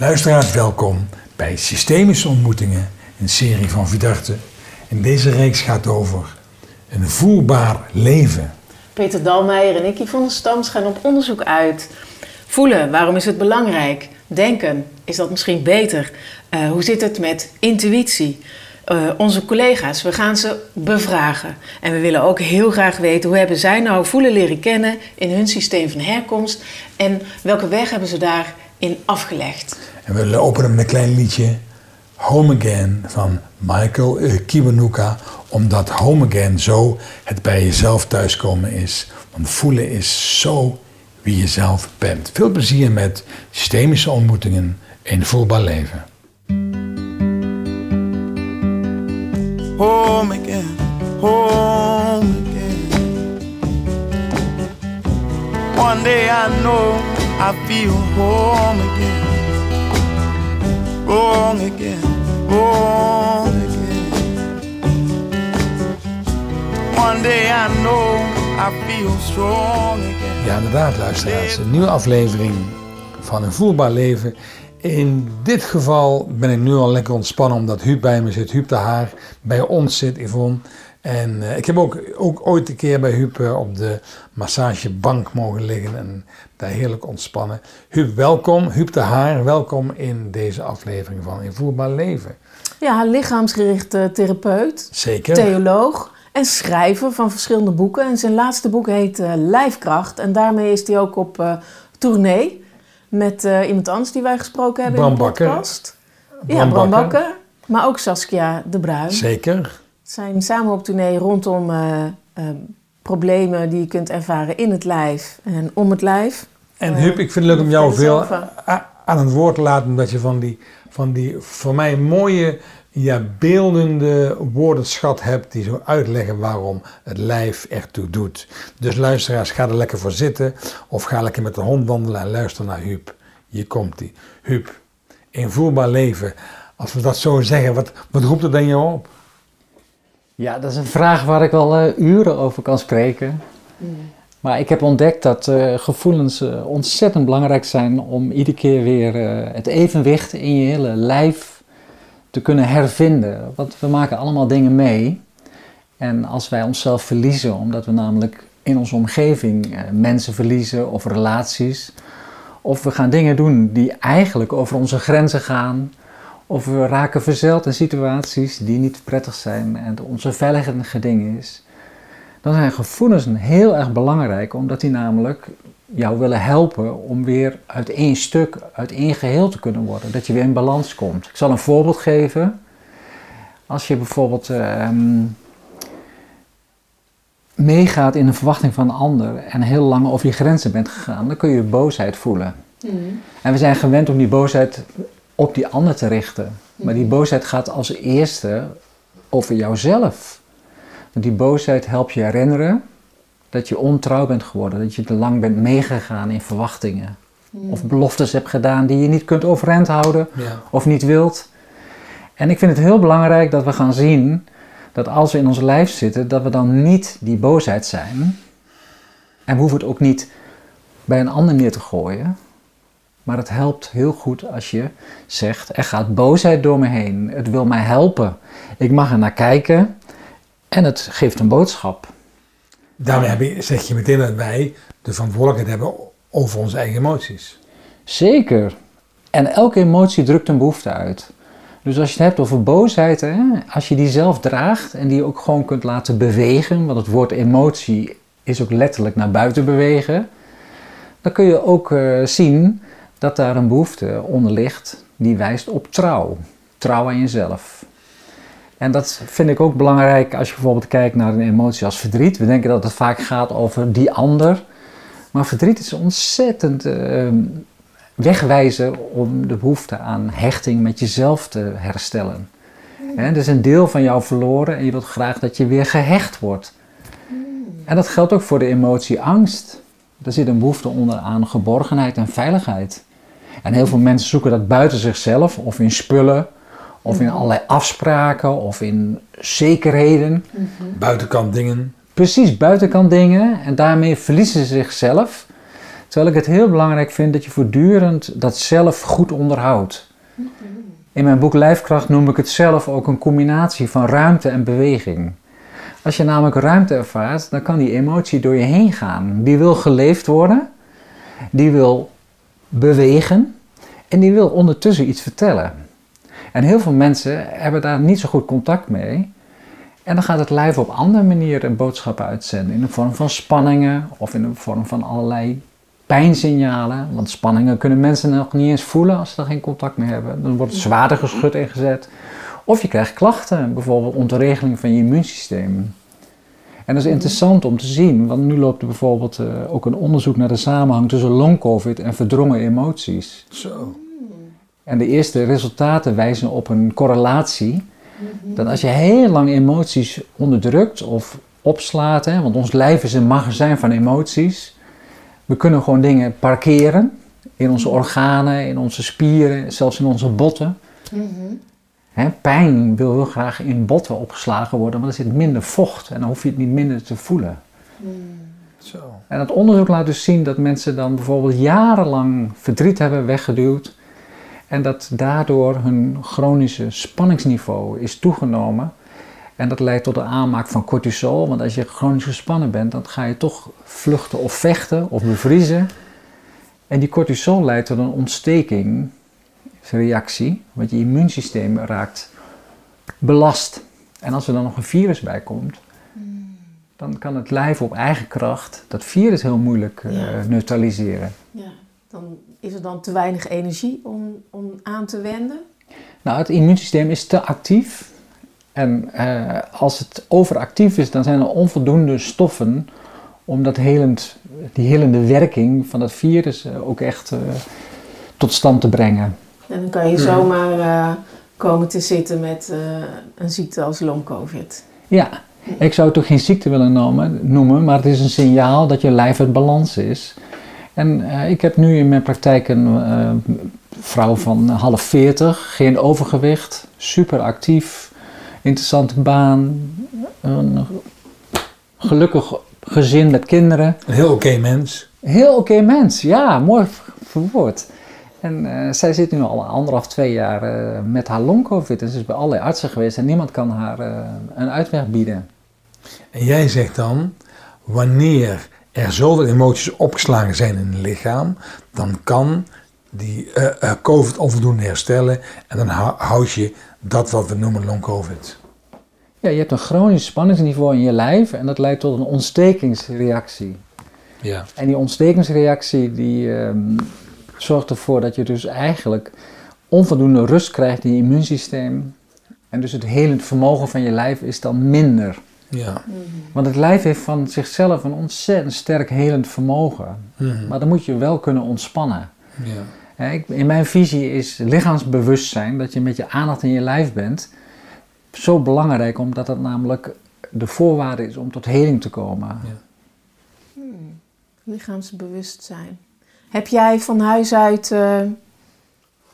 Luisteraars, welkom bij Systemische Ontmoetingen, een serie van Vidarte. En deze reeks gaat over een voelbaar leven. Peter Dalmeijer en ik, der Stams, gaan op onderzoek uit. Voelen, waarom is het belangrijk? Denken, is dat misschien beter? Uh, hoe zit het met intuïtie? Uh, onze collega's, we gaan ze bevragen. En we willen ook heel graag weten hoe hebben zij nou voelen leren kennen in hun systeem van herkomst en welke weg hebben ze daarin afgelegd. En we openen met een klein liedje Home Again van Michael Kiwanuka, omdat Home Again zo het bij jezelf thuiskomen is. Want voelen is zo wie je zelf bent. Veel plezier met systemische ontmoetingen in voelbaar leven. Home again, home again. One day I know I feel home again. Home again, again. One day I know I feel again. Ja, inderdaad, luisteraars. Een nieuwe aflevering van een voelbaar leven. In dit geval ben ik nu al lekker ontspannen omdat Huub bij me zit. Huub de Haar bij ons zit, Yvonne. En uh, ik heb ook, ook ooit een keer bij Huub uh, op de massagebank mogen liggen en daar heerlijk ontspannen. Huub, welkom. Huub de Haar, welkom in deze aflevering van Invoerbaar Leven. Ja, lichaamsgerichte therapeut. Zeker. Theoloog en schrijver van verschillende boeken. En zijn laatste boek heet uh, Lijfkracht. En daarmee is hij ook op tournee met iemand anders die wij gesproken hebben Bram in de podcast. Bakker. Ja, Bram Bakker. Maar ook Saskia de Bruin. Zeker zijn samen op tournee rondom uh, uh, problemen die je kunt ervaren in het lijf en om het lijf. En Huub, ik vind het leuk om jou veel aan het woord te laten, omdat je van die, van die voor mij mooie, ja, beeldende woordenschat hebt die zo uitleggen waarom het lijf ertoe doet. Dus luisteraars, ga er lekker voor zitten of ga lekker met de hond wandelen en luister naar Huub. Hier komt hij. Huub, invoerbaar leven. Als we dat zo zeggen, wat, wat roept het dan jou op? Ja, dat is een vraag waar ik wel uh, uren over kan spreken. Maar ik heb ontdekt dat uh, gevoelens uh, ontzettend belangrijk zijn om iedere keer weer het evenwicht in je hele lijf te kunnen hervinden. Want we maken allemaal dingen mee. En als wij onszelf verliezen, omdat we namelijk in onze omgeving mensen verliezen of relaties, of we gaan dingen doen die eigenlijk over onze grenzen gaan, of we raken verzeld in situaties die niet prettig zijn en onze veilige ding is. Dan zijn gevoelens heel erg belangrijk, omdat die namelijk jou willen helpen om weer uit één stuk, uit één geheel te kunnen worden. Dat je weer in balans komt. Ik zal een voorbeeld geven. Als je bijvoorbeeld ehm, meegaat in een verwachting van een ander en heel lang over je grenzen bent gegaan, dan kun je boosheid voelen. Mm. En we zijn gewend om die boosheid op die ander te richten. Maar die boosheid gaat als eerste over jouzelf. Want die boosheid helpt je herinneren dat je ontrouw bent geworden, dat je te lang bent meegegaan in verwachtingen. Hmm. Of beloftes hebt gedaan die je niet kunt overeind houden of niet wilt. En ik vind het heel belangrijk dat we gaan zien dat als we in ons lijf zitten, dat we dan niet die boosheid zijn. En we hoeven het ook niet bij een ander neer te gooien. Maar het helpt heel goed als je zegt: er gaat boosheid door me heen. Het wil mij helpen. Ik mag er naar kijken en het geeft een boodschap. Daarmee zeg je meteen dat wij de verantwoordelijkheid hebben over onze eigen emoties. Zeker. En elke emotie drukt een behoefte uit. Dus als je het hebt over boosheid, hè, als je die zelf draagt en die ook gewoon kunt laten bewegen, want het woord emotie is ook letterlijk naar buiten bewegen, dan kun je ook uh, zien dat daar een behoefte onder ligt die wijst op trouw. Trouw aan jezelf. En dat vind ik ook belangrijk als je bijvoorbeeld kijkt naar een emotie als verdriet. We denken dat het vaak gaat over die ander. Maar verdriet is ontzettend uh, wegwijzen om de behoefte aan hechting met jezelf te herstellen. Er is een deel van jou verloren en je wilt graag dat je weer gehecht wordt. En dat geldt ook voor de emotie angst. Er zit een behoefte onder aan geborgenheid en veiligheid. En heel veel mensen zoeken dat buiten zichzelf, of in spullen, of in mhm. allerlei afspraken, of in zekerheden. Buitenkant dingen. Precies, buitenkant dingen. En daarmee verliezen ze zichzelf. Terwijl ik het heel belangrijk vind dat je voortdurend dat zelf goed onderhoudt. In mijn boek Lijfkracht noem ik het zelf ook een combinatie van ruimte en beweging. Als je namelijk ruimte ervaart, dan kan die emotie door je heen gaan. Die wil geleefd worden, die wil bewegen en die wil ondertussen iets vertellen. En heel veel mensen hebben daar niet zo goed contact mee. En dan gaat het lijf op andere manieren boodschappen uitzenden. In de vorm van spanningen of in de vorm van allerlei pijnsignalen. Want spanningen kunnen mensen nog niet eens voelen als ze er geen contact mee hebben. Dan wordt het zwaarder geschud ingezet. Of je krijgt klachten, bijvoorbeeld ontregeling van je immuunsysteem. En dat is interessant om te zien, want nu loopt er bijvoorbeeld uh, ook een onderzoek naar de samenhang tussen long-covid en verdrongen emoties. Zo. En de eerste resultaten wijzen op een correlatie. Dat als je heel lang emoties onderdrukt of opslaat, hè, want ons lijf is een magazijn van emoties. We kunnen gewoon dingen parkeren in onze organen, in onze spieren, zelfs in onze botten. Pijn wil heel graag in botten opgeslagen worden, maar er zit minder vocht en dan hoef je het niet minder te voelen. Zo. En het onderzoek laat dus zien dat mensen dan bijvoorbeeld jarenlang verdriet hebben weggeduwd en dat daardoor hun chronische spanningsniveau is toegenomen. En dat leidt tot de aanmaak van cortisol. Want als je chronisch gespannen bent, dan ga je toch vluchten of vechten of bevriezen. En die cortisol leidt tot een ontstekingsreactie. Want je immuunsysteem raakt belast. En als er dan nog een virus bij komt, dan kan het lijf op eigen kracht dat virus heel moeilijk uh, neutraliseren. Ja, dan is er dan te weinig energie om, om aan te wenden? Nou, het immuunsysteem is te actief. En eh, als het overactief is, dan zijn er onvoldoende stoffen om dat helend, die helende werking van dat virus uh, ook echt tot stand te brengen. En dan kan je zomaar komen te zitten met een ziekte als long-covid. Ja, ik zou het toch geen ziekte willen noemen, noemen, maar het is een signaal dat je lijf uit balans is. En uh, ik heb nu in mijn praktijk een uh, vrouw van half 40, geen overgewicht, super actief, interessante baan, een gelukkig gezin met kinderen. Een heel oké mens. Heel oké mens, ja, mooi verwoord. En uh, zij zit nu al anderhalf, twee jaar met haar long-covid. En ze is bij allerlei artsen geweest en niemand kan haar een uitweg bieden. En jij zegt dan, wanneer er zoveel emoties opgeslagen zijn in het lichaam, dan kan die COVID onvoldoende herstellen en dan houd je dat wat we noemen long-COVID. Ja, je hebt een chronisch spanningsniveau in je lijf en dat leidt tot een ontstekingsreactie. Ja. En die ontstekingsreactie die uh, zorgt ervoor dat je dus eigenlijk onvoldoende rust krijgt in je immuunsysteem. En dus het helend vermogen van je lijf is dan minder. Ja. Mhm. Want het lijf heeft van zichzelf een ontzettend sterk helend vermogen. Mhm. Maar dan moet je wel kunnen ontspannen. Ja. In mijn visie is lichaamsbewustzijn, dat je met je aandacht in je lijf bent, zo belangrijk omdat dat namelijk de voorwaarde is om tot heling te komen. Ja. Hmm. Lichaamsbewustzijn. Heb jij van huis uit uh,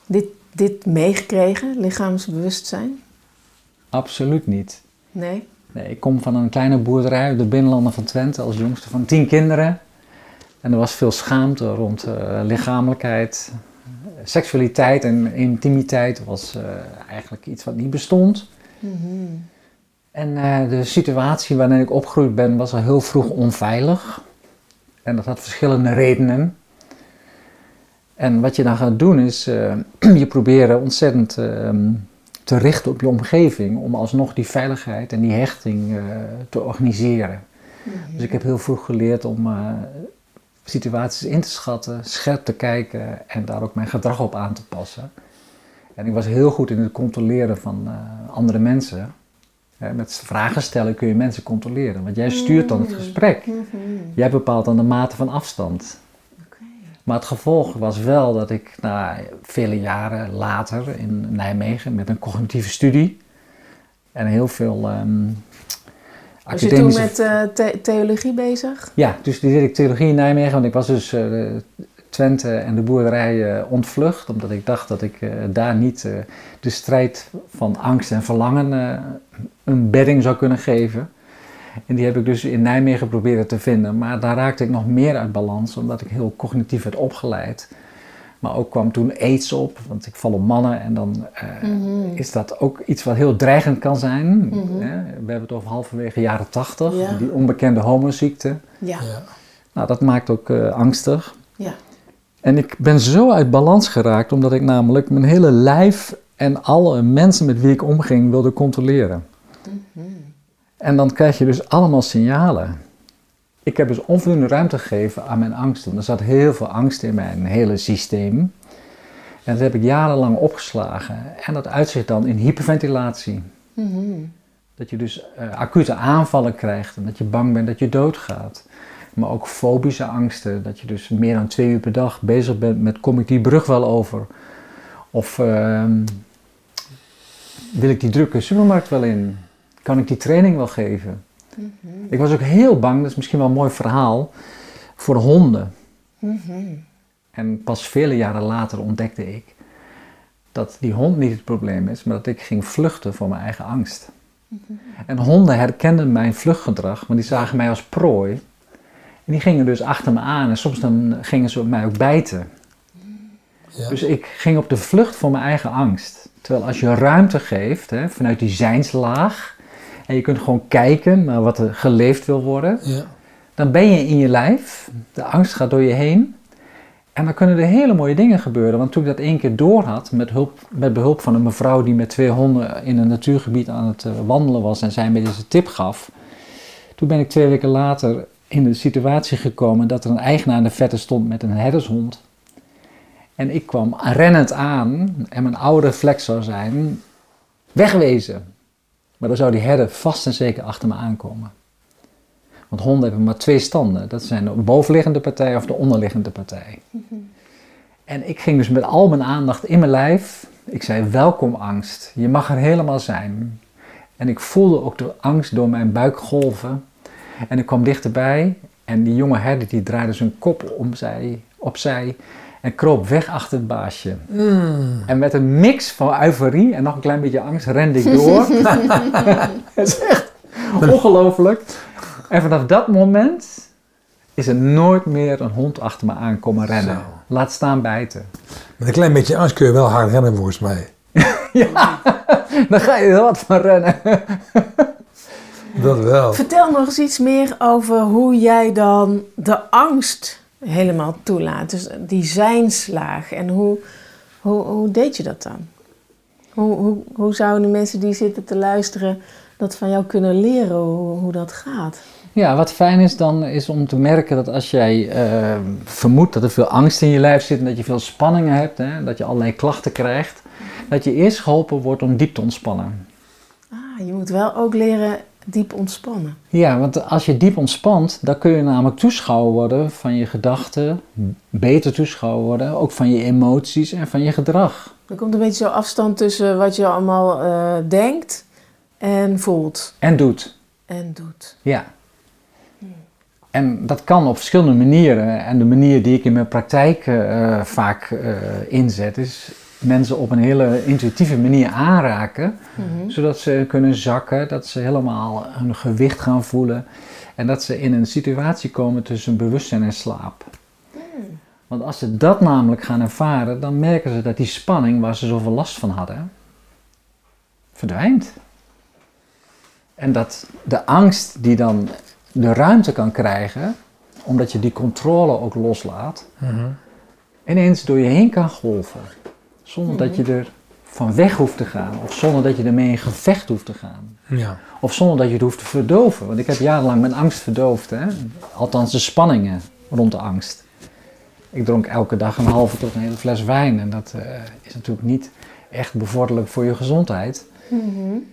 dit, dit meegekregen, lichaamsbewustzijn? Absoluut niet. Nee? Nee, ik kom van een kleine boerderij uit de binnenlanden van Twente als jongste van tien kinderen. En er was veel schaamte rond uh, lichamelijkheid. Seksualiteit en intimiteit was uh, eigenlijk iets wat niet bestond. Mm-hmm. En uh, de situatie waarin ik opgegroeid ben was al heel vroeg onveilig. En dat had verschillende redenen. En wat je dan gaat doen is, je proberen ontzettend ehm, te richten op je omgeving om alsnog die veiligheid en die hechting uh, te organiseren. Dus ik heb heel vroeg geleerd om uh, situaties in te schatten, scherp te kijken en daar ook mijn gedrag op aan te passen. En ik was heel goed in het controleren van andere mensen. met vragen stellen kun je mensen controleren, want jij stuurt dan het gesprek. Jij bepaalt dan de mate van afstand. Maar het gevolg was wel dat ik na vele jaren later in Nijmegen met een cognitieve studie en heel veel um, Was je toen met uh, the theologie bezig? Ja, dus die deed ik theologie in Nijmegen, want ik was dus uh, Twente en de boerderij uh, ontvlucht, omdat ik dacht dat ik daar niet de strijd van angst en verlangen een bedding zou kunnen geven. En die heb ik dus in Nijmegen proberen te vinden. Maar daar raakte ik nog meer uit balans, omdat ik heel cognitief werd opgeleid. Maar ook kwam toen aids op, want ik val op mannen en dan uh, is dat ook iets wat heel dreigend kan zijn. Mm -hmm. We hebben het over halverwege jaren tachtig, ja. die onbekende homoziekte. Ja. Nou, dat maakt ook uh, angstig. Ja. En ik ben zo uit balans geraakt, omdat ik namelijk mijn hele lijf en alle mensen met wie ik omging wilde controleren. Mm -hmm. En dan krijg je dus allemaal signalen. Ik heb dus onvoldoende ruimte gegeven aan mijn angsten. Er zat heel veel angst in mijn hele systeem. En dat heb ik jarenlang opgeslagen. En dat uitzicht dan in hyperventilatie. Mm-hmm. Dat je dus uh, acute aanvallen krijgt en dat je bang bent dat je doodgaat. Maar ook fobische angsten. Dat je dus meer dan twee uur per dag bezig bent met kom ik die brug wel over? Of uh, wil ik die drukke supermarkt wel in? Kan ik die training wel geven? Mm-hmm. Ik was ook heel bang, dat is misschien wel een mooi verhaal, voor honden. Mm-hmm. En pas vele jaren later ontdekte ik dat die hond niet het probleem is, maar dat ik ging vluchten voor mijn eigen angst. Mm-hmm. En honden herkenden mijn vluchtgedrag, want die zagen mij als prooi. En die gingen dus achter me aan en soms dan gingen ze mij ook bijten. Ja. Dus ik ging op de vlucht voor mijn eigen angst. Terwijl als je ruimte geeft, hè, vanuit die zijnslaag, en je kunt gewoon kijken naar wat er geleefd wil worden, ja. dan ben je in je lijf, de angst gaat door je heen. En dan kunnen er hele mooie dingen gebeuren. Want toen ik dat één keer door had, met, hulp, met behulp van een mevrouw die met twee honden in een natuurgebied aan het eh, wandelen was en zij me deze tip gaf, toen ben ik twee weken later in de situatie gekomen dat er een eigenaar in de vette stond met een herdershond. En ik kwam rennend aan en mijn oude reflex zou zijn, wegwezen. Maar dan zou die herder vast en zeker achter me aankomen. Want honden hebben maar twee standen. Dat zijn de bovenliggende partij of de onderliggende partij. En ik ging dus met al mijn aandacht in mijn lijf. Ik zei: Welkom angst, je mag er helemaal zijn. En ik voelde ook de angst door mijn buik golven. En ik kwam dichterbij. En die jonge herder die draaide zijn kop omzij, opzij en kroop weg achter het baasje. Mm. En met een mix van euforie en nog een klein beetje angst rende ik door. het is echt ongelooflijk. En vanaf dat moment is er nooit meer een hond achter me aankomen rennen. Zo. Laat staan bijten. Met een klein beetje angst kun je wel hard rennen volgens mij. ja, dan ga je er wat van rennen. dat wel. Vertel nog eens iets meer over hoe jij dan de angst helemaal toelaat. Dus die zijnslaag. En hoe, hoe, hoe deed je dat dan? Hoe, hoe, hoe zouden de mensen die zitten te luisteren dat van jou kunnen leren hoe, hoe dat gaat? Ja, wat fijn is dan is om te merken dat als jij uh, vermoedt dat er veel angst in je lijf zit en dat je veel spanningen hebt, hè, dat je allerlei klachten krijgt, dat je eerst geholpen wordt om diep te ontspannen. Ah, je moet wel ook leren diep ontspannen. Ja, want als je diep ontspant, dan kun je namelijk toeschouwer worden van je gedachten, beter toeschouwer worden, ook van je emoties en van je gedrag. Er komt een beetje zo afstand tussen wat je allemaal uh, denkt en voelt. En doet. En doet. Ja. En dat kan op verschillende manieren. En de manier die ik in mijn praktijk uh, vaak uh, inzet is mensen op een hele intuïtieve manier aanraken, mhm. zodat ze kunnen zakken, dat ze helemaal hun gewicht gaan voelen en dat ze in een situatie komen tussen bewustzijn en slaap. Mhm. Want als ze dat namelijk gaan ervaren, dan merken ze dat die spanning waar ze zoveel last van hadden, verdwijnt. En dat de angst die dan de ruimte kan krijgen, omdat je die controle ook loslaat, mhm. ineens door je heen kan golven. Zonder dat je er van weg hoeft te gaan. Of zonder dat je ermee in gevecht hoeft te gaan. Ja. Of zonder dat je het hoeft te verdoven. Want ik heb jarenlang mijn angst verdoofd. Hè? Althans de spanningen rond de angst. Ik dronk elke dag een halve tot een hele fles wijn. En dat uh, is natuurlijk niet echt bevorderlijk voor je gezondheid. Mm-hmm.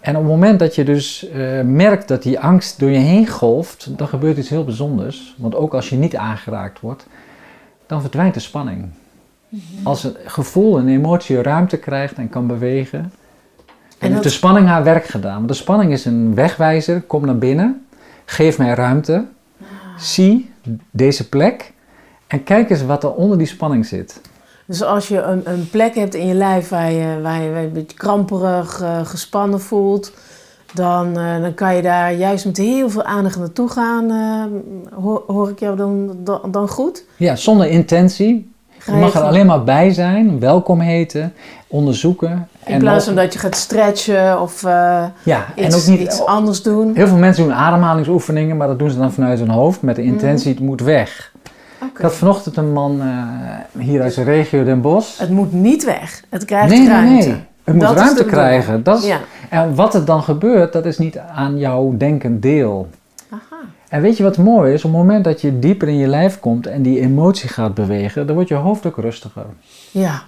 En op het moment dat je dus uh, merkt dat die angst door je heen golft, dan gebeurt iets heel bijzonders. Want ook als je niet aangeraakt wordt, dan verdwijnt de spanning. Mhm. Als een gevoel, een emotie ruimte krijgt en kan bewegen. En, en heeft de spanning haar werk gedaan. Want de spanning is een wegwijzer. Kom naar binnen. Geef mij ruimte. Ah. Zie deze plek. En kijk eens wat er onder die spanning zit. Dus als je een, een plek hebt in je lijf waar je, waar je een beetje kramperig, uh, gespannen voelt. dan, uh, dan kan je daar juist met heel veel aandacht naartoe gaan. Uh, hoor, hoor, ik jou dan, dan, dan, goed? Ja, zonder intentie. Je mag er alleen maar bij zijn, welkom heten, onderzoeken. In plaats van dat je gaat stretchen of uh, ja, iets, en ook niet, iets anders doen. Heel veel mensen doen ademhalingsoefeningen, maar dat doen ze dan vanuit hun hoofd met de mhm. intentie, het moet weg. Okay. Ik had vanochtend een man hier uit de regio Den Bosch. Het moet niet weg, het krijgt nee, ruimte. Nee, nee. Het moet ruimte krijgen. Dat is, ja. En wat er dan gebeurt, dat is niet aan jouw denken deel. En weet je wat mooi is? Op het moment dat je dieper in je lijf komt en die emotie gaat bewegen, dan wordt je hoofd ook rustiger. Ja.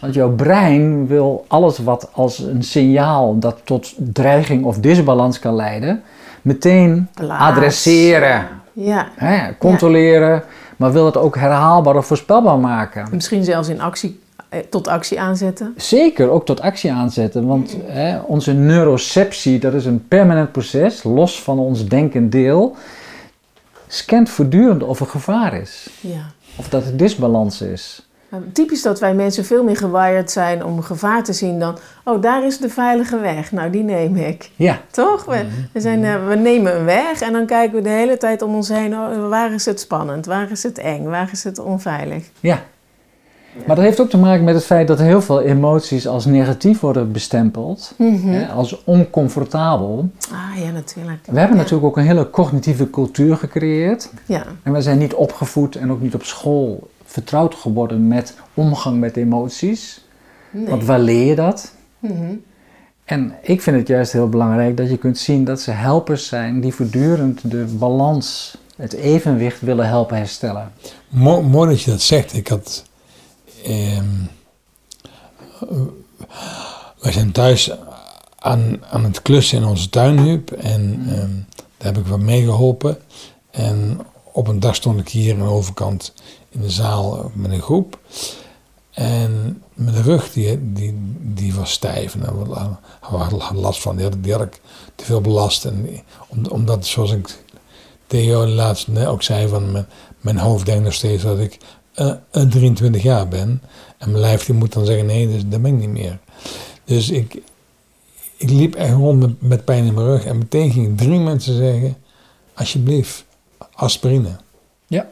Want jouw brein wil alles wat als een signaal dat tot dreiging of disbalans kan leiden, meteen adresseren. Ja. Hè, controleren, maar wil het ook herhaalbaar of voorspelbaar maken. Misschien zelfs in actie tot actie aanzetten? Zeker, ook tot actie aanzetten. Want hè, onze neuroceptie, dat is een permanent proces, los van ons denkend deel, scant voortdurend of er gevaar is. Ja. Of dat er disbalans is. Typisch dat wij mensen veel meer gewired zijn om gevaar te zien dan, oh daar is de veilige weg, nou die neem ik. Ja. Toch? We, we, zijn, eh, we nemen een weg en dan kijken we de hele tijd om ons heen, oh, waar is het spannend, waar is het eng, waar is het onveilig. Ja, maar dat heeft ook te maken met het feit dat heel veel emoties als negatief worden bestempeld, mhm. hè, als oncomfortabel. Ah ja, natuurlijk. We hebben natuurlijk ook een hele cognitieve cultuur gecreëerd. Ja. En we zijn niet opgevoed en ook niet op school vertrouwd geworden met omgang met emoties. Nee. Want waar leer je dat? Mhm. En ik vind het juist heel belangrijk dat je kunt zien dat ze helpers zijn die voortdurend de balans, het evenwicht willen helpen herstellen. mooi dat je dat zegt. Ik had Um, wij zijn thuis aan, aan het klussen in onze tuinhub en ehm, daar heb ik wat meegeholpen. En op een dag stond ik hier aan de overkant in de zaal met een groep. En mijn rug die, die, die was stijf en daar had last van. Die had, die had ik te veel belast. En omdat, zoals ik Theo laatst ook zei, van mijn, mijn hoofd denkt nog steeds dat ik uh, eh, 23 jaar ben. En mijn lijf die moet dan zeggen, nee, dus, dat ben ik niet meer. Dus ik, ik liep echt rond met, met pijn in mijn rug. En meteen gingen drie mensen zeggen, alsjeblieft, aspirine. Ja.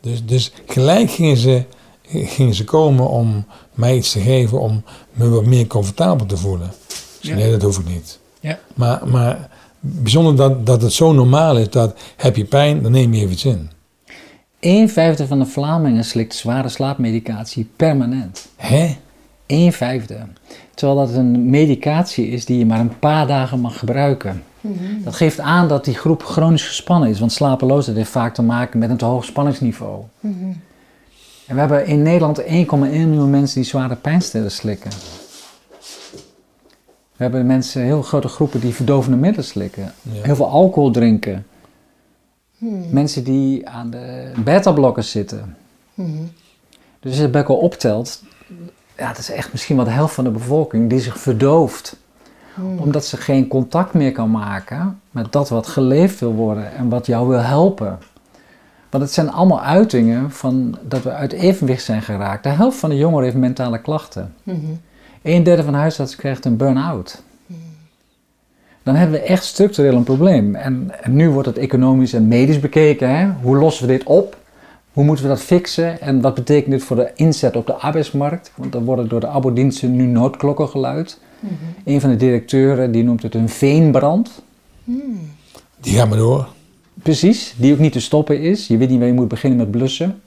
Dus, dus gelijk gingen ze, gingen ze komen om mij iets te geven om me wat meer comfortabel te voelen. Dus nee, dat hoef ik niet. Ja. Maar, maar bijzonder dat, dat het zo normaal is dat heb je pijn, dan neem je even iets in. Een vijfde van de Vlamingen slikt zware slaapmedicatie permanent. Hè? Een vijfde. Terwijl dat een medicatie is die je maar een paar dagen mag gebruiken. Mhm. Dat geeft aan dat die groep chronisch gespannen is, want slapeloosheid heeft vaak te maken met een te hoog spanningsniveau. Mhm. En we hebben in Nederland 1,1 miljoen mensen die zware pijnstillers slikken. We hebben mensen, heel grote groepen die verdovende middelen slikken. Heel veel alcohol drinken. Hmm. Mensen die aan de beta-blokkers zitten. Hmm. Dus als je het bij elkaar optelt, ja, dat is echt misschien wel de helft van de bevolking die zich verdooft. Hmm. Omdat ze geen contact meer kan maken met dat wat geleefd wil worden en wat jou wil helpen. Want het zijn allemaal uitingen van dat we uit evenwicht zijn geraakt. De helft van de jongeren heeft mentale klachten. Een derde van de huisartsen krijgt een burn-out dan hebben we echt structureel een probleem. En, nu wordt het economisch en medisch bekeken. Hè? Hoe lossen we dit op? Hoe moeten we dat fixen? En wat betekent dit voor de inzet op de arbeidsmarkt? Want er worden door de abodiensten nu noodklokken geluid. Mm Een van de directeuren die noemt het een veenbrand. Mm. Die gaan maar door. Precies, die ook niet te stoppen is. Je weet niet waar je moet beginnen met blussen.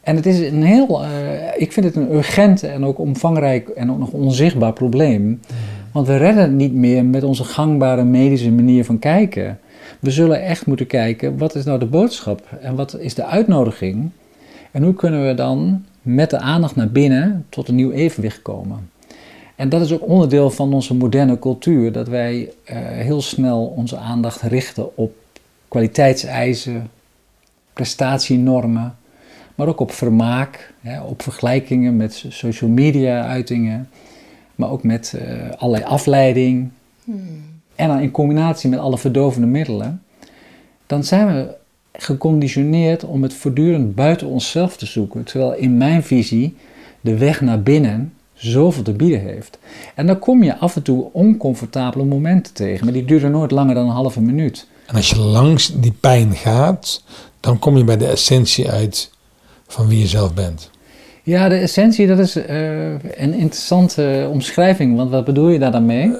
En het is een heel, uh, ik vind het een urgent en ook omvangrijk en ook nog onzichtbaar probleem. Want we redden het niet meer met onze gangbare medische manier van kijken. We zullen echt moeten kijken, wat is nou de boodschap en wat is de uitnodiging? En hoe kunnen we dan met de aandacht naar binnen tot een nieuw evenwicht komen? En dat is ook onderdeel van onze moderne cultuur, dat wij uh, heel snel onze aandacht richten op kwaliteitseisen, prestatienormen, maar ook op vermaak, hè, op vergelijkingen met social media uitingen maar ook met uh, allerlei afleiding. Hmm. En dan in combinatie met alle verdovende middelen, dan zijn we geconditioneerd om het voortdurend buiten onszelf te zoeken. Terwijl in mijn visie de weg naar binnen zoveel te bieden heeft. En dan kom je af en toe oncomfortabele momenten tegen, maar die duren nooit langer dan een halve minuut. En als je langs die pijn gaat, dan kom je bij de essentie uit van wie je zelf bent. Ja, de essentie, dat is uh, een interessante omschrijving, want wat bedoel je daar dan mee? Uh,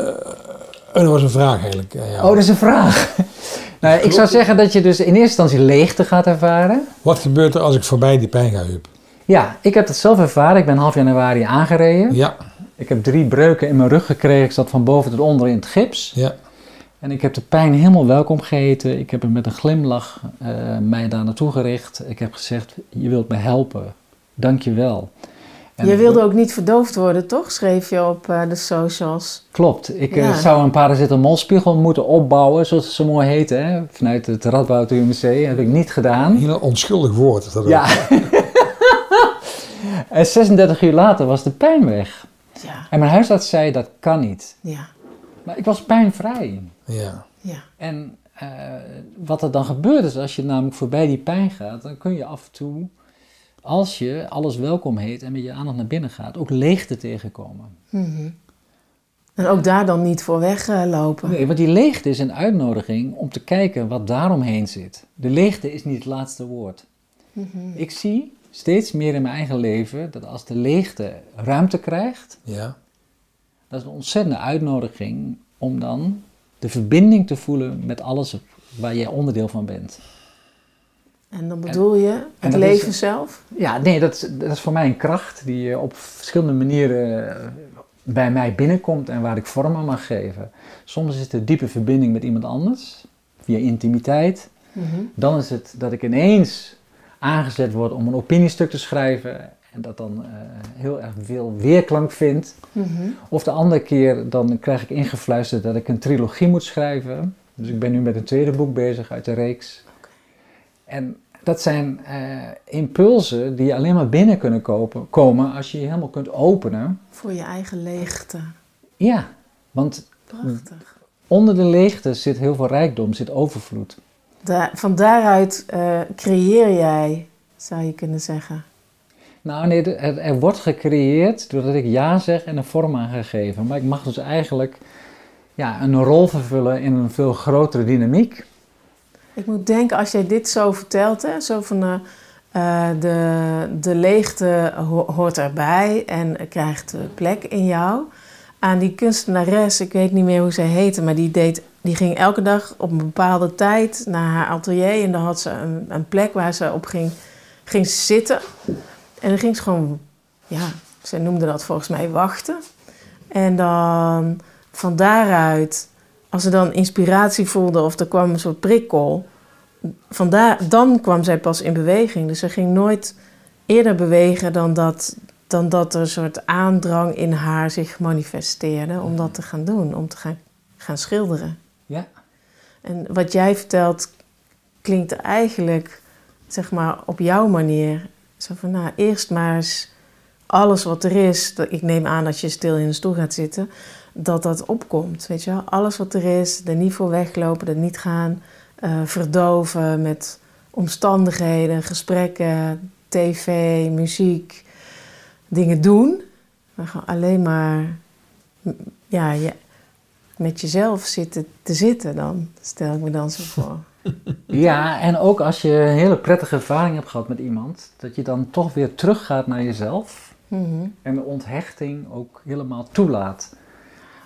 dat was een vraag eigenlijk. oh, dat is een vraag. nou, ik zou zeggen dat je dus in eerste instantie leegte gaat ervaren. Wat gebeurt er als ik voorbij die pijn ga, Huub? Ja, ik heb dat zelf ervaren. Ik ben half januari aangereden. Ja. Ik heb drie breuken in mijn rug gekregen. Ik zat van boven tot onder in het gips. Ja. En ik heb de pijn helemaal welkom geheten. Ik heb hem met een glimlach uh, mij daar naartoe gericht. Ik heb gezegd, je wilt me helpen. Dank je wel. En je wilde ook niet verdoofd worden, toch? Schreef je op uh, de socials. Klopt. Ik uh, zou een paracetamolspiegel moeten opbouwen, zoals het zo mooi heet, hè? vanuit het Radboud UMC. heb ik niet gedaan. Heel onschuldig woord. Is dat ja. en 36 uur later was de pijn weg. Ja. En mijn huisarts zei, dat kan niet. Ja. Maar ik was pijnvrij. Ja. ja. En uh, wat er dan gebeurt is, als je namelijk voorbij die pijn gaat, dan kun je af en toe als je alles welkom heet en met je aandacht naar binnen gaat, ook leegte tegenkomen. Mm En ook daar dan niet voor weglopen. Nee, want die leegte is een uitnodiging om te kijken wat daaromheen zit. De leegte is niet het laatste woord. Mm Ik zie steeds meer in mijn eigen leven dat als de leegte ruimte krijgt, ja. dat is een ontzettende uitnodiging om dan de verbinding te voelen met alles waar jij onderdeel van bent. En dan bedoel je het leven zelf? Ja, nee, dat is, dat is voor mij een kracht die op verschillende manieren bij mij binnenkomt en waar ik vorm aan mag geven. Soms is het een diepe verbinding met iemand anders, via intimiteit. Mhm. Dan is het dat ik ineens aangezet word om een opiniestuk te schrijven en dat dan uh, heel erg veel weerklank vindt. Mhm. Of de andere keer dan krijg ik ingefluisterd dat ik een trilogie moet schrijven. Dus ik ben nu met een tweede boek bezig uit de reeks. En dat zijn uh, impulsen die alleen maar binnen kunnen kopen, komen als je je helemaal kunt openen. Voor je eigen leegte. Ja, want Prachtig. onder de leegte zit heel veel rijkdom, zit overvloed. Van daaruit uh, creëer jij, zou je kunnen zeggen. Nou nee, er, er, wordt gecreëerd doordat ik ja zeg en een vorm aan gegeven. Maar ik mag dus eigenlijk ja, een rol vervullen in een veel grotere dynamiek. Ik moet denken, als jij dit zo vertelt, hè, zo van uh, uh, de, de leegte ho hoort erbij en krijgt plek in jou. Aan die kunstenares, ik weet niet meer hoe zij heette, maar die, deed, die ging elke dag op een bepaalde tijd naar haar atelier en dan had ze een, een plek waar ze op ging, ging zitten. En dan ging ze gewoon, ja, zij noemde dat volgens mij wachten. En dan van daaruit als ze dan inspiratie voelde of er kwam een soort prikkel, vandaar, dan kwam zij pas in beweging. Dus ze ging nooit eerder bewegen dan dat, dan dat er een soort aandrang in haar zich manifesteerde om dat te gaan doen, om te gaan, gaan schilderen. Ja. En wat jij vertelt klinkt eigenlijk, zeg maar, op jouw manier. Zo van, nou, eerst maar eens alles wat er is. Ik neem aan dat je stil in een stoel gaat zitten dat dat opkomt. Weet je wel? Alles wat er is, er niet voor weglopen, er niet gaan uh, verdoven met omstandigheden, gesprekken, tv, muziek, dingen doen. Maar gewoon alleen maar ja, je, met jezelf zitten te zitten dan, stel ik me dan zo voor. Ja, en ook als je een hele prettige ervaring hebt gehad met iemand, dat je dan toch weer teruggaat naar jezelf mm -hmm. en de onthechting ook helemaal toelaat.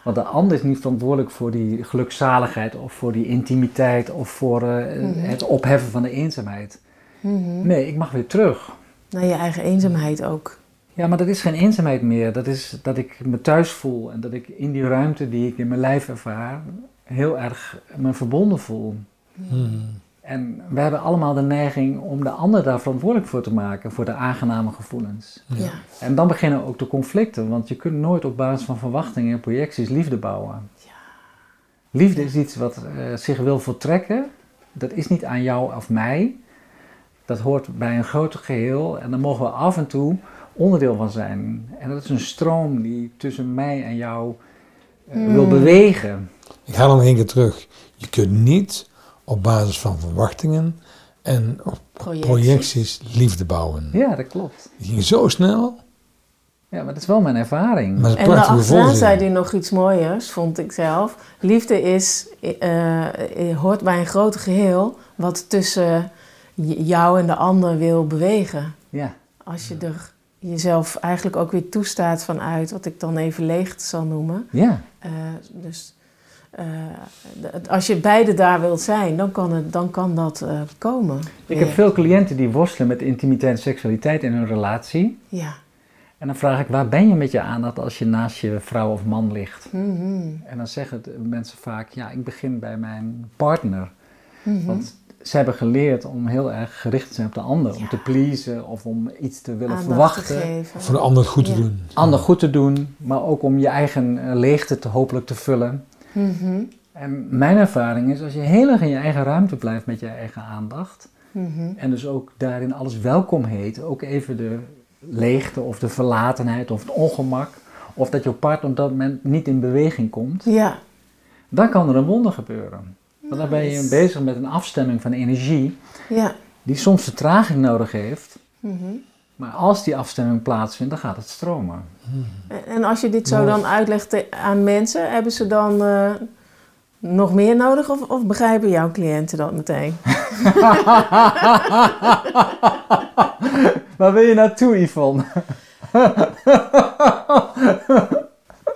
Want de ander is niet verantwoordelijk voor die gelukzaligheid of voor die intimiteit of voor uh, mm -hmm. het opheffen van de eenzaamheid. Mm -hmm. Nee, ik mag weer terug. Naar je eigen eenzaamheid ook. Ja, maar dat is geen eenzaamheid meer. Dat is dat ik me thuis voel en dat ik in die ruimte die ik in mijn lijf ervaar heel erg me verbonden voel. Hmm. En we hebben allemaal de neiging om de ander daar verantwoordelijk voor te maken, voor de aangename gevoelens. Ja. En dan beginnen ook de conflicten, want je kunt nooit op basis van verwachtingen en projecties liefde bouwen. Ja. Liefde is iets wat uh, zich wil voltrekken. Dat is niet aan jou of mij. Dat hoort bij een groter geheel en daar mogen we af en toe onderdeel van zijn. En dat is een stroom die tussen mij en jou uh, Hmm. wil bewegen. Ik ga nog één keer terug. Je kunt niet op basis van verwachtingen en op Projecties. projecties liefde bouwen. Ja, dat klopt. Die ging zo snel. Ja, maar dat is wel mijn ervaring. Maar en achteraan zei hij nog iets mooiers, vond ik zelf. Liefde is, uh, hoort bij een groot geheel wat tussen jou en de ander wil bewegen. Ja. Als je er jezelf eigenlijk ook weer toestaat vanuit wat ik dan even leegte zal noemen. Ja. Uh, dus uh, als je beide daar wilt zijn, dan kan, het, dan kan dat uh, komen. Ik heb veel cliënten die worstelen met intimiteit en seksualiteit in hun relatie. Ja. En dan vraag ik, waar ben je met je aandacht als je naast je vrouw of man ligt? Mm -hmm. En dan zeggen mensen vaak, ja, ik begin bij mijn partner. Mm -hmm. Want ze hebben geleerd om heel erg gericht te zijn op de ander. Ja. Om te pleasen of om iets te willen Aandacht verwachten. Te. Voor de ander goed te Ja. doen. Ander goed te doen, maar ook om je eigen eh, leegte te hopelijk te vullen. En mijn ervaring is, als je heel erg in je eigen ruimte blijft met je eigen aandacht... mhm. en dus ook daarin alles welkom heet, ook even de leegte of de verlatenheid of het ongemak... of dat je partner op dat moment niet in beweging komt... Ja. dan kan er een wonder gebeuren. Want dan ben je bezig met een afstemming van energie... Ja. die soms vertraging nodig heeft... Mhm. Maar als die afstemming plaatsvindt, dan gaat het stromen. En- En als je dit zo Mooi. dan uitlegt aan mensen, hebben ze dan eh, nog meer nodig of, of begrijpen jouw cliënten dat meteen? Waar wil je naartoe, Yvonne?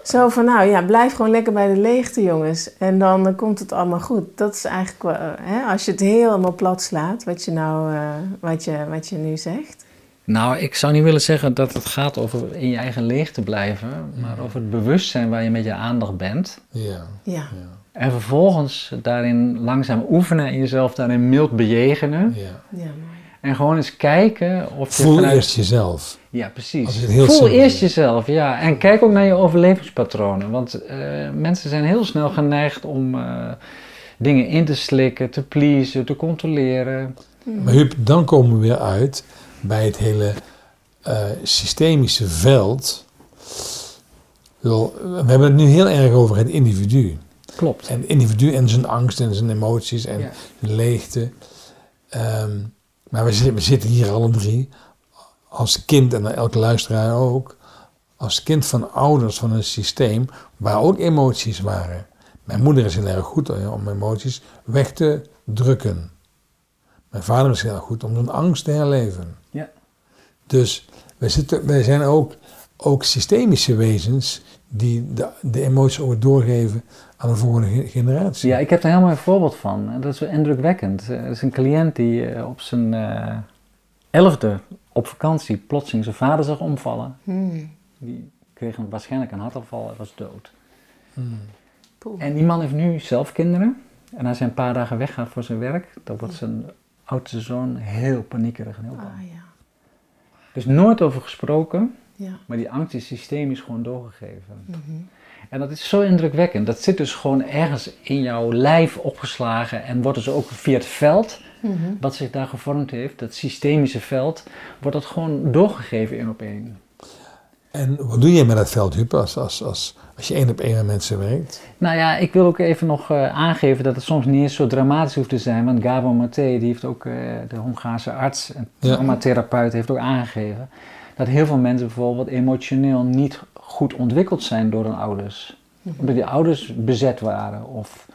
Zo van, nou ja, blijf gewoon lekker bij de leegte, jongens. En dan eh, komt het allemaal goed. Dat is eigenlijk, eh, hè, als je het helemaal plat slaat, wat je, nou, eh, wat je, wat je nu zegt. Nou, ik zou niet willen zeggen dat het gaat over in je eigen leegte blijven, maar over het bewustzijn waar je met je aandacht bent. Ja. Ja, En vervolgens daarin langzaam oefenen en jezelf daarin mild bejegenen. ja. ja, mooi. En gewoon eens kijken of je Voel vanuit... eerst jezelf. Ja, precies. Voel simpel eerst jezelf, ja. En kijk ook naar je overlevingspatronen. Want eh, mensen zijn heel snel geneigd om eh, dingen in te slikken, te pleasen, te controleren. Maar Huub, dan komen we weer uit bij het hele eh, systemische veld. Bedoel, We hebben het nu heel erg over het individu. Klopt. En het individu en zijn angst en zijn emoties en Ja. zijn leegte. Ehm, maar we zitten, we zitten hier alle drie als kind, en elke luisteraar ook, als kind van ouders van een systeem waar ook emoties waren. Mijn moeder is heel erg goed eh, om emoties weg te drukken. Mijn vader is heel erg goed om zijn angst te herleven. Dus wij, zitten, wij zijn ook, ook systemische wezens die de, de emoties ook doorgeven aan de volgende ge- generatie. Ja, ik heb er helemaal een voorbeeld van. En dat is wel indrukwekkend. Eh, Er is een cliënt die eh, op zijn eh, elfde op vakantie plotseling zijn vader zag omvallen. Hmm. Die kreeg een, waarschijnlijk een hartaanval en was dood. Hmm. En die man heeft nu zelf kinderen. En als hij een paar dagen weggaat voor zijn werk, dan wordt zijn oudste zoon heel paniekerig en heel bang. Ah ja, Dus nooit over gesproken, ja. maar die angst is systemisch gewoon doorgegeven. Mhm. En dat is zo indrukwekkend. Dat zit dus gewoon ergens in jouw lijf opgeslagen en wordt dus ook via het veld, Mhm. wat zich daar gevormd heeft, dat systemische veld, wordt dat gewoon doorgegeven in op één. En wat doe je met dat veld, Huub, als, als, als, als je één op één met mensen werkt? Nou ja, ik wil ook even nog eh, aangeven dat het soms niet eens zo dramatisch hoeft te zijn. Want Gabor Maté, die heeft ook, eh, de Hongaarse arts en Ja. traumatherapeut, heeft ook aangegeven dat heel veel mensen bijvoorbeeld emotioneel niet goed ontwikkeld zijn door hun ouders. Omdat die ouders bezet waren of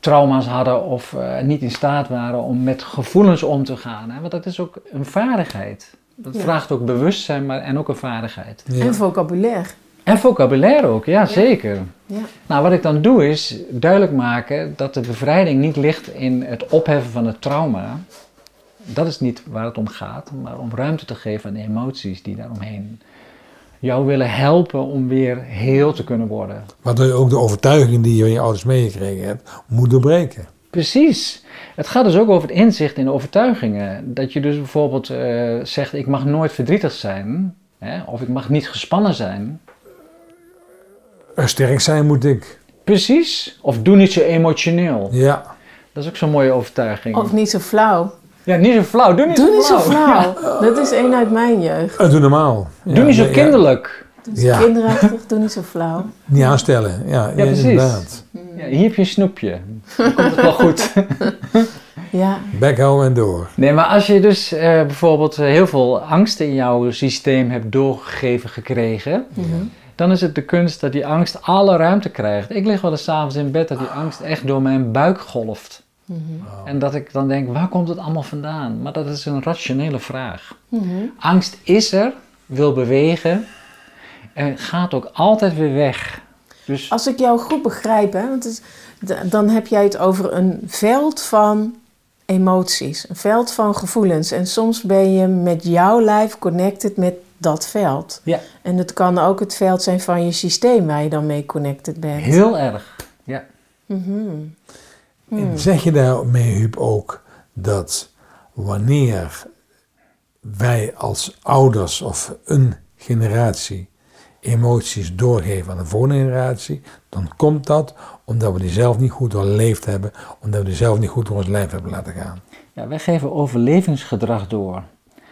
trauma's hadden of eh, niet in staat waren om met gevoelens om te gaan. Hè? Want dat is ook een vaardigheid. Dat Ja. vraagt ook bewustzijn maar, en ook een vaardigheid. Ja. En vocabulaire. En vocabulaire ook, ja, zeker. Ja. Nou, wat ik dan doe is duidelijk maken dat de bevrijding niet ligt in het opheffen van het trauma. Dat is niet waar het om gaat, maar om ruimte te geven aan de emoties die daaromheen jou willen helpen om weer heel te kunnen worden. Waardoor je ook de overtuiging die je van je ouders meegekregen hebt, moet doorbreken. Precies. Het gaat dus ook over het inzicht in de overtuigingen. Dat je dus bijvoorbeeld eh, zegt: ik mag nooit verdrietig zijn, hè, of ik mag niet gespannen zijn. Sterk zijn moet ik. Precies. Of doe niet zo emotioneel. Ja. Dat is ook zo'n mooie overtuiging. Of niet zo flauw. Ja, niet zo flauw. Doe niet Doe zo niet zo flauw. flauw. Dat is één uit mijn jeugd. Eh, Doe normaal. Doe niet zo ja, kinderlijk. Doe niet zo kinderachtig, doe niet zo flauw. Niet aanstellen. Ja, ja, precies. inderdaad. Ja, hier heb je een snoepje. Dan komt het wel goed. Ja. Bek en door. Nee, maar als je dus uh, bijvoorbeeld heel veel angst in jouw systeem hebt doorgegeven gekregen, mhm. dan is het de kunst dat die angst alle ruimte krijgt. Ik lig wel eens avonds in bed dat die angst echt door mijn buik golft. Mhm. En dat ik dan denk, waar komt het allemaal vandaan? Maar dat is een rationele vraag. Mhm. Angst is er, wil bewegen en gaat ook altijd weer weg. Dus... Als ik jou goed begrijp, hè, want het dan heb jij het over een veld van emoties, een veld van gevoelens. En soms ben je met jouw lijf connected met dat veld. Ja. En het kan ook het veld zijn van je systeem waar je dan mee connected bent. Heel erg, ja. Mm En zeg je daarmee, Huub, ook dat wanneer wij als ouders of een generatie emoties doorgeven aan de volgende generatie, dan komt dat omdat we die zelf niet goed doorleefd hebben, omdat we die zelf niet goed door ons lijf hebben laten gaan. Ja, wij geven overlevingsgedrag door.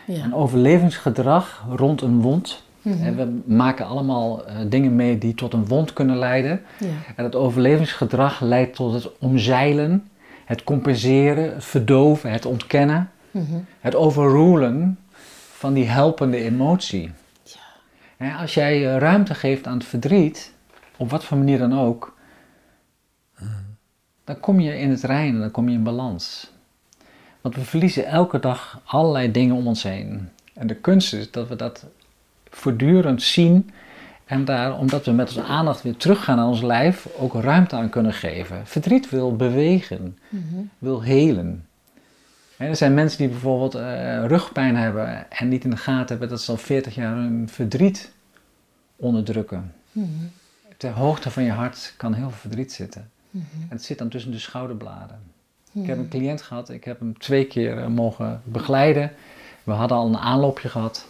Ja. En overlevingsgedrag rond een wond. Mhm. We maken allemaal uh, dingen mee die tot een wond kunnen leiden. Ja. En het overlevingsgedrag leidt tot het omzeilen, het compenseren, het verdoven, het ontkennen, mhm. het overrulen van die helpende emotie. Ja. Als jij eh, ruimte geeft aan het verdriet, op wat voor manier dan ook, dan kom je in het reinen, dan kom je in balans. Want we verliezen elke dag allerlei dingen om ons heen. En de kunst is dat we dat voortdurend zien en daar, omdat we met onze aandacht weer teruggaan naar ons lijf, ook ruimte aan kunnen geven. Verdriet wil bewegen, mhm. wil helen. er zijn mensen die bijvoorbeeld uh, rugpijn hebben en niet in de gaten hebben dat ze al 40 jaar hun verdriet onderdrukken. Mm Ter hoogte van je hart kan heel veel verdriet zitten. Mhm. En het zit dan tussen de schouderbladen. Ik heb een cliënt gehad, ik heb hem twee keer eh, mogen begeleiden. We hadden al een aanloopje gehad.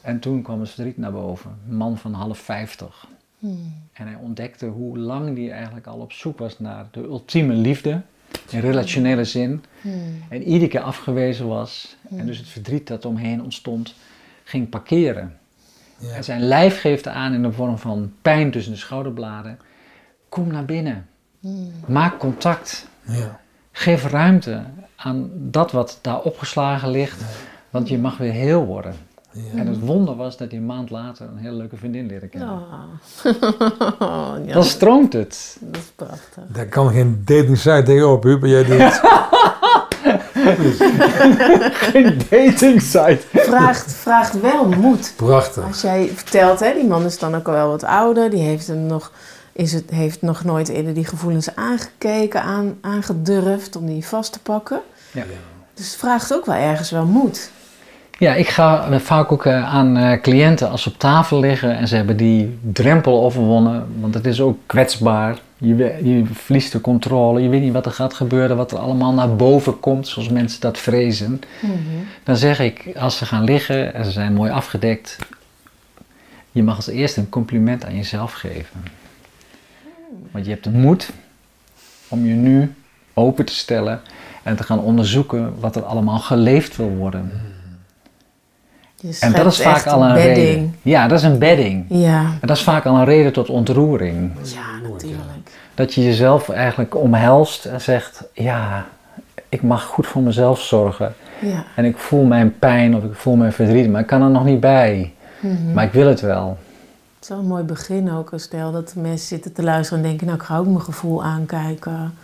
En toen kwam het verdriet naar boven. Een man van half vijftig. Hmm. En hij ontdekte hoe lang hij eigenlijk al op zoek was naar de ultieme liefde. In relationele zin. Hmm. En iedere keer afgewezen was. En dus het verdriet dat omheen ontstond, ging parkeren. Ja. En zijn lijf geeft aan in de vorm van pijn tussen de schouderbladen. Kom naar binnen. Maak contact. Ja. Geef ruimte aan dat wat daar opgeslagen ligt, want je mag weer heel worden. Ja. En het wonder was dat hij een maand later een hele leuke vriendin leerde kennen. Oh. ja. Dan stroomt het. Dat is prachtig. Daar kan geen dating site tegenop, Huber. Jij doet. geen dating site. Vraagt, vraagt wel moed. Prachtig. Als jij vertelt, hè, die man is dan ook al wel wat ouder, die heeft hem nog is het, heeft nog nooit eerder die gevoelens aangekeken, aan, aangedurfd om die vast te pakken. Ja. Dus het vraagt ook wel ergens wel moed. Ja, ik ga vaak ook eh, aan eh, cliënten als ze op tafel liggen en ze hebben die drempel overwonnen, want het is ook kwetsbaar. Je, je verliest de controle, je weet niet wat er gaat gebeuren, wat er allemaal naar boven komt, zoals mensen dat vrezen. Mhm. Dan zeg ik, als ze gaan liggen en ze zijn mooi afgedekt, je mag als eerste een compliment aan jezelf geven. Want je hebt de moed om je nu open te stellen en te gaan onderzoeken wat er allemaal geleefd wil worden. en dat is vaak al een reden. Ja, dat is een bedding. Ja. En dat is vaak al een reden tot ontroering. Ja, natuurlijk. Dat je jezelf eigenlijk omhelst en zegt: Ja, ik mag goed voor mezelf zorgen. Ja. En ik voel mijn pijn of ik voel mijn verdriet, maar ik kan er nog niet bij. Mhm. Maar ik wil het wel. Het is wel een mooi begin ook. Stel dat mensen zitten te luisteren en denken, nou ik ga ook mijn gevoel aankijken.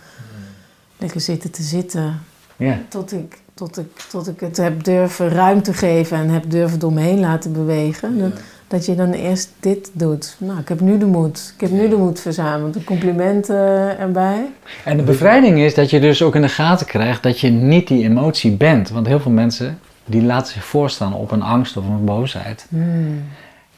Lekker zitten te zitten. Ja. Tot, ik, tot, ik, tot ik het heb durven ruimte geven en heb durven door me heen laten bewegen. Dat, dat je dan eerst dit doet. Nou, ik heb nu de moed. Ik heb nu de moed verzameld. De complimenten erbij. En de bevrijding is dat je dus ook in de gaten krijgt dat je niet die emotie bent. Want heel veel mensen die laten zich voorstaan op een angst of een boosheid. Hmm.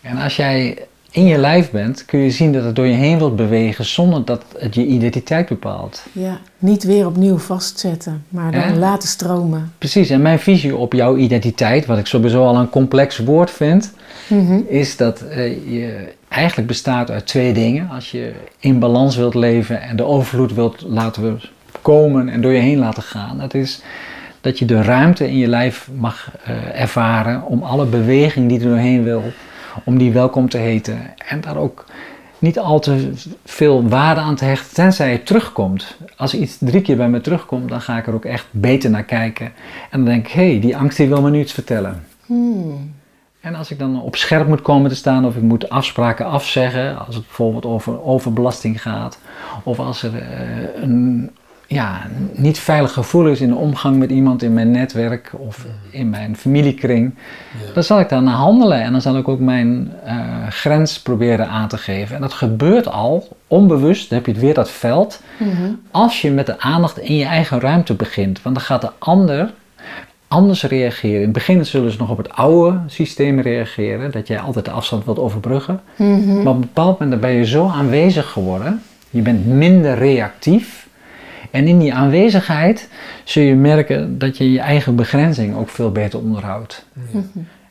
En als jij in je lijf bent, kun je zien dat het door je heen wilt bewegen zonder dat het je identiteit bepaalt. Ja, niet weer opnieuw vastzetten, maar dan laten stromen. Precies, en mijn visie op jouw identiteit, wat ik sowieso al een complex woord vind, mhm. is dat uh, je eigenlijk bestaat uit twee dingen. Als je in balans wilt leven en de overvloed wilt laten komen en door je heen laten gaan, dat is dat je de ruimte in je lijf mag uh, ervaren om alle beweging die er doorheen wil om die welkom te heten. En daar ook niet al te veel waarde aan te hechten, tenzij het terugkomt. Als iets drie keer bij me terugkomt, dan ga ik er ook echt beter naar kijken. En dan denk ik, hé, hey, die angst die wil me nu iets vertellen. Hmm. En als ik dan op scherp moet komen te staan of ik moet afspraken afzeggen, als het bijvoorbeeld over overbelasting gaat, of als er uh, een ja, niet veilig gevoel is in de omgang met iemand in mijn netwerk of in mijn familiekring, dan zal ik naar handelen en dan zal ik ook mijn uh, grens proberen aan te geven. En dat gebeurt al, onbewust, dan heb je weer dat veld, mhm. als je met de aandacht in je eigen ruimte begint. Want dan gaat de ander anders reageren. In het begin zullen ze nog op het oude systeem reageren, dat jij altijd de afstand wilt overbruggen. Mhm. Maar op een bepaald moment ben je zo aanwezig geworden, je bent minder reactief en in die aanwezigheid zul je merken dat je je eigen begrenzing ook veel beter onderhoudt.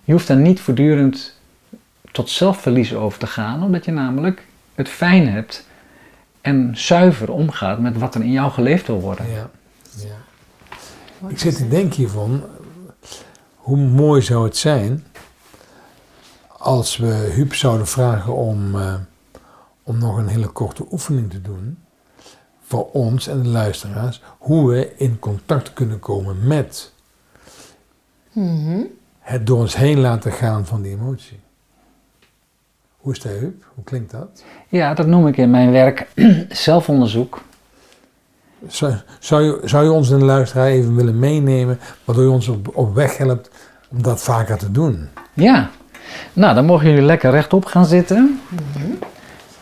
Je hoeft dan niet voortdurend tot zelfverlies over te gaan, omdat je namelijk het fijn hebt en zuiver omgaat met wat er in jou geleefd wil worden. Ja, ja. Ik zit te denken hiervan, hoe mooi zou het zijn als we Huub zouden vragen om, uh, om nog een hele korte oefening te doen voor ons en de luisteraars hoe we in contact kunnen komen met mhm. het door ons heen laten gaan van die emotie. Hoe is dat, Huub? Hoe klinkt dat? Ja, dat noem ik in mijn werk zelfonderzoek. Zou, zou, je, zou je ons en de luisteraar even willen meenemen, waardoor je ons op, op weg helpt om dat vaker te doen? Ja, nou dan mogen jullie lekker rechtop gaan zitten. Mhm.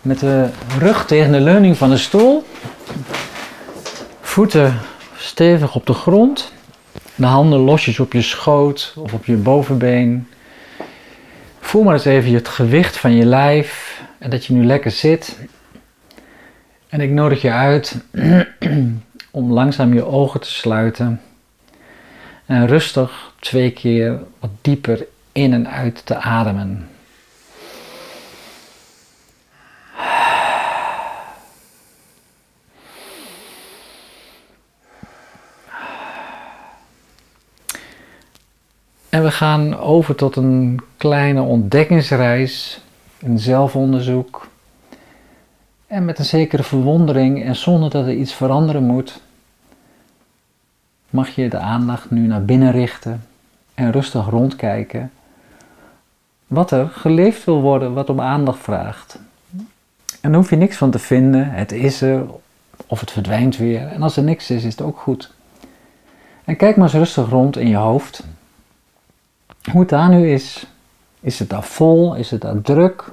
Met de rug tegen de leuning van de stoel. Voeten stevig op de grond. De handen losjes op je schoot of op je bovenbeen. Voel maar eens even het gewicht van je lijf en dat je nu lekker zit. En ik nodig je uit om langzaam je ogen te sluiten. En rustig twee keer wat dieper in en uit te ademen. En we gaan over tot een kleine ontdekkingsreis, een zelfonderzoek. En met een zekere verwondering en zonder dat er iets veranderen moet, mag je de aandacht nu naar binnen richten en rustig rondkijken. Wat er geleefd wil worden, wat om aandacht vraagt. En daar hoef je niks van te vinden, het is er of het verdwijnt weer. En als er niks is, is het ook goed. En kijk maar eens rustig rond in je hoofd. Hoe het daar nu is. Is het daar vol? Is het daar druk?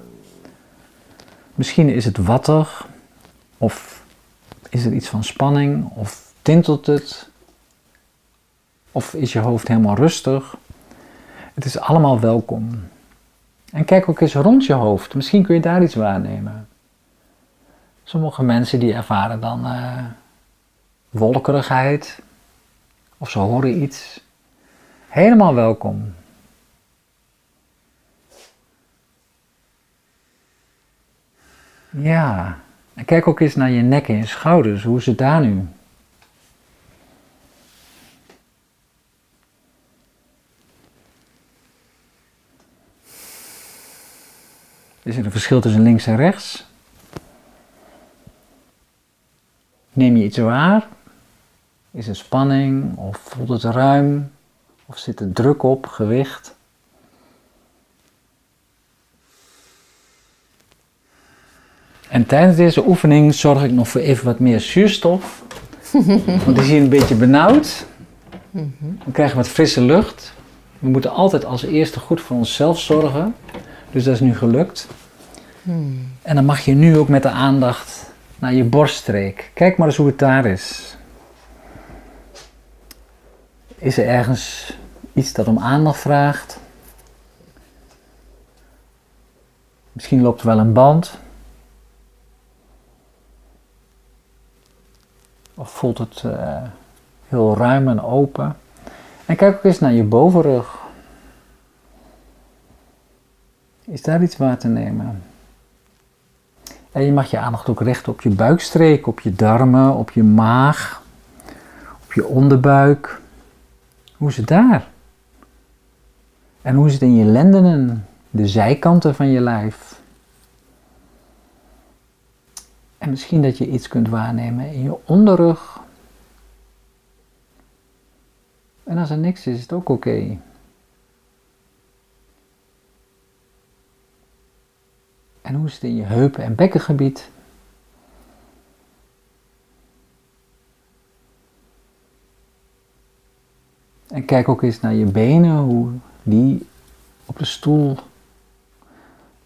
Misschien is het wattig. Of is er iets van spanning? Of tintelt het? Of is je hoofd helemaal rustig? Het is allemaal welkom. En kijk ook eens rond je hoofd. Misschien kun je daar iets waarnemen. Sommige mensen die ervaren dan uh, wolkerigheid. Of ze horen iets. Helemaal welkom. Ja. En kijk ook eens naar je nek en schouders. Hoe is het daar nu? Is er een verschil tussen links en rechts? Neem je iets waar? Is er spanning of voelt het ruim? Of zit er druk op, gewicht? En tijdens deze oefening zorg ik nog voor even wat meer zuurstof. Want die is hier een beetje benauwd. We krijgen wat frisse lucht. We moeten altijd als eerste goed voor onszelf zorgen. Dus dat is nu gelukt. En dan mag je nu ook met de aandacht naar je borststreek. Kijk maar eens hoe het daar is. Is er ergens iets dat om aandacht vraagt? Misschien loopt er wel een band. Voelt het uh, heel ruim en open? En kijk ook eens naar je bovenrug. Is daar iets waar te nemen? En je mag je aandacht ook richten op je buikstreek, op je darmen, op je maag, op je onderbuik. Hoe is het daar? En hoe is het in je lendenen, de zijkanten van je lijf? En misschien dat je iets kunt waarnemen in je onderrug. En als er niks is, is het ook oké. En hoe is het in je heupen- en bekkengebied? En kijk ook eens naar je benen, hoe die op de stoel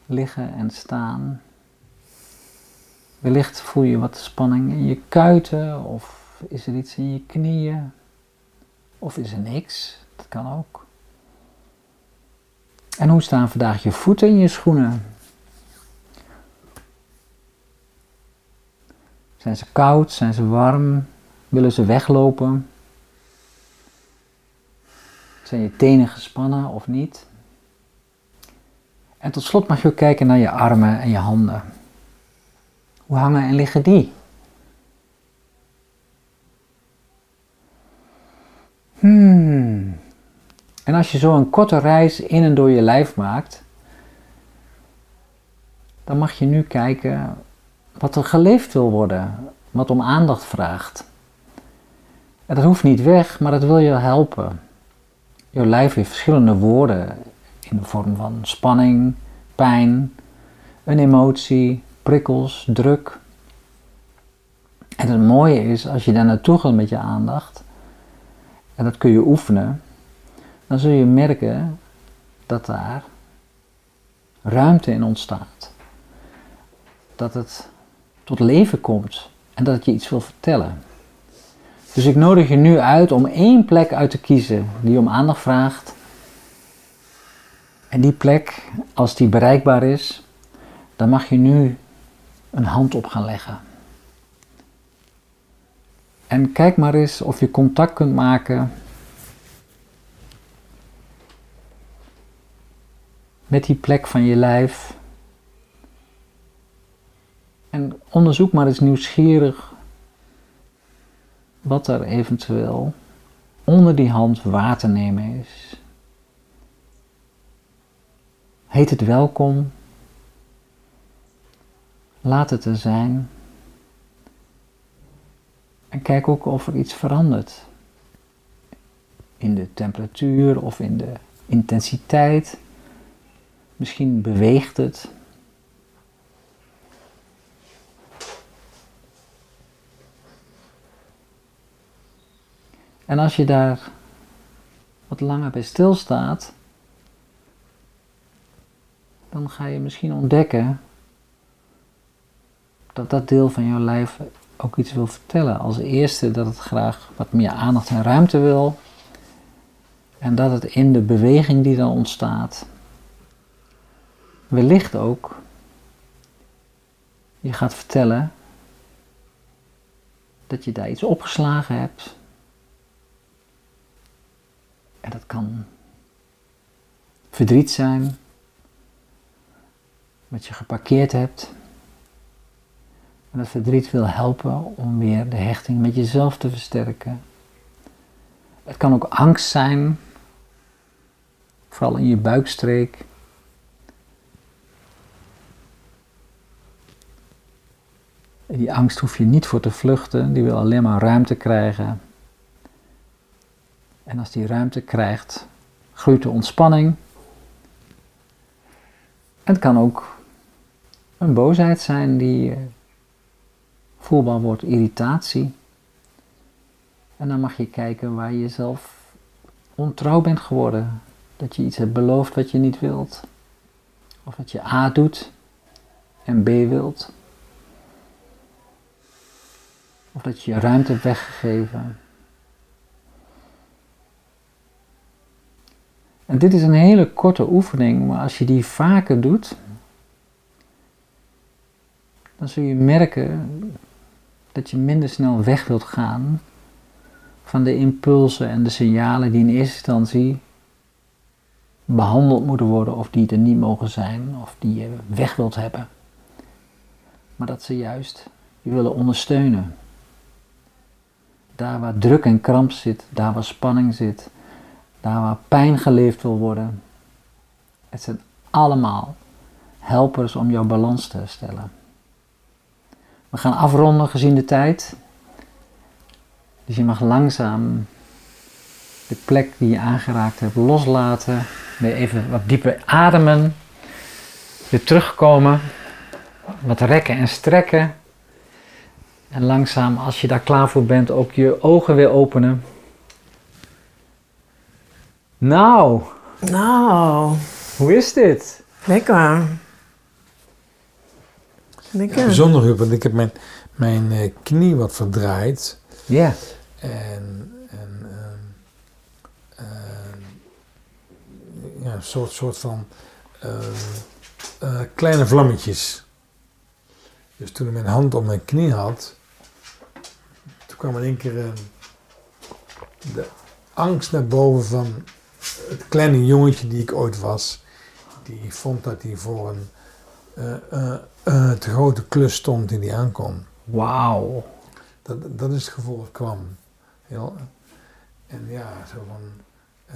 liggen en staan. Wellicht voel je wat spanning in je kuiten of is er iets in je knieën of is er niks. Dat kan ook. En hoe staan vandaag je voeten in je schoenen? Zijn ze koud? Zijn ze warm? Willen ze weglopen? Zijn je tenen gespannen of niet? En tot slot mag je ook kijken naar je armen en je handen. Hoe hangen en liggen die? Hmm. En als je zo een korte reis in en door je lijf maakt, dan mag je nu kijken wat er geleefd wil worden, wat om aandacht vraagt. En dat hoeft niet weg, maar dat wil je helpen. Je lijf heeft verschillende woorden in de vorm van spanning, pijn, een emotie, prikkels, druk. En het mooie is, als je daar naartoe gaat met je aandacht, en dat kun je oefenen, dan zul je merken dat daar ruimte in ontstaat. Dat het tot leven komt en dat het je iets wil vertellen. Dus ik nodig je nu uit om één plek uit te kiezen die om aandacht vraagt. En die plek, als die bereikbaar is, dan mag je nu een hand op gaan leggen. En kijk maar eens of je contact kunt maken met die plek van je lijf. En onderzoek maar eens nieuwsgierig wat er eventueel onder die hand waar te nemen is. Heet het welkom. Laat het er zijn. En kijk ook of er iets verandert. In de temperatuur of in de intensiteit. Misschien beweegt het. En als je daar wat langer bij stilstaat, dan ga je misschien ontdekken dat dat deel van jouw lijf ook iets wil vertellen. Als eerste dat het graag wat meer aandacht en ruimte wil. En dat het in de beweging die dan ontstaat, wellicht ook je gaat vertellen dat je daar iets opgeslagen hebt en dat kan verdriet zijn, wat je geparkeerd hebt. En dat verdriet wil helpen om weer de hechting met jezelf te versterken. Het kan ook angst zijn, vooral in je buikstreek. die angst hoef je niet voor te vluchten, die wil alleen maar ruimte krijgen en als die ruimte krijgt, groeit de ontspanning. Het kan ook een boosheid zijn die eh, voelbaar wordt, irritatie. En dan mag je kijken waar je zelf ontrouw bent geworden. Dat je iets hebt beloofd wat je niet wilt. Of dat je A doet en B wilt. Of dat je je ruimte hebt weggegeven. En dit is een hele korte oefening, maar als je die vaker doet, dan zul je merken dat je minder snel weg wilt gaan van de impulsen en de signalen die in eerste instantie behandeld moeten worden of die er niet mogen zijn of die je weg wilt hebben. Maar dat ze juist je willen ondersteunen. Daar waar druk en kramp zit, daar waar spanning zit, daar waar pijn geleefd wil worden. Het zijn allemaal helpers om jouw balans te herstellen. We gaan afronden gezien de tijd. Dus je mag langzaam de plek die je aangeraakt hebt loslaten. Weer even wat dieper ademen. Weer terugkomen. Wat rekken en strekken. En langzaam, als je daar klaar voor bent, ook je ogen weer openen. Nou. Nou. Hoe is dit? Lekker. Lekker. Ja, bijzonder, want ik heb mijn, mijn uh, knie wat verdraaid. Ja. En, en uh, uh, ja, een soort, soort van kleine vlammetjes. Dus toen ik mijn hand op mijn knie had, toen kwam in één keer de angst naar boven van het kleine jongetje die ik ooit was. Die vond dat hij voor een uh, te grote klus stond die hij aankon. Wauw. Dat, dat is het gevoel dat kwam. Heel, en ja, zo van. Uh,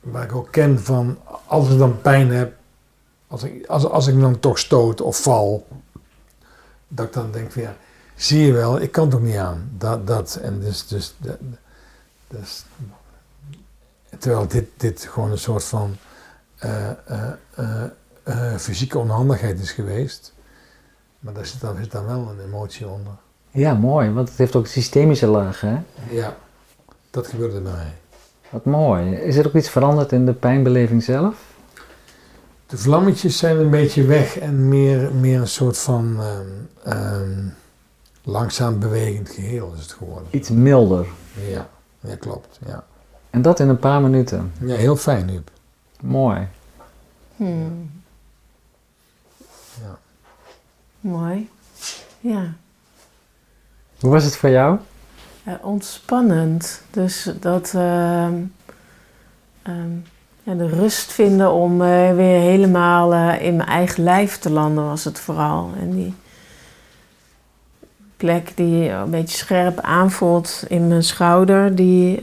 waar ik ook ken van, als ik dan pijn heb, als ik, als, als ik dan toch stoot of val, dat ik dan denk van ja, zie je wel, ik kan toch niet aan. Dat, dat en dus, dus, dat, dus terwijl dit, dit gewoon een soort van fysieke onhandigheid is geweest. Maar daar zit dan, zit dan wel een emotie onder. Ja, mooi, want het heeft ook systemische lagen, hè? Ja, dat gebeurde bij mij. Wat mooi. Is er ook iets veranderd in de pijnbeleving zelf? De vlammetjes zijn een beetje weg en meer, meer een soort van um, um, langzaam bewegend geheel is het geworden. Iets milder. Ja, ja klopt. Ja. En dat in een paar minuten. Ja, heel fijn, nu. Mooi. Hmm. Ja. Mooi. Ja. Hoe was het voor jou? Uh, ontspannend. Dus dat uh, um, ja, de rust vinden om uh, weer helemaal uh, in mijn eigen lijf te landen was het vooral. En die plek die een beetje scherp aanvoelt in mijn schouder, die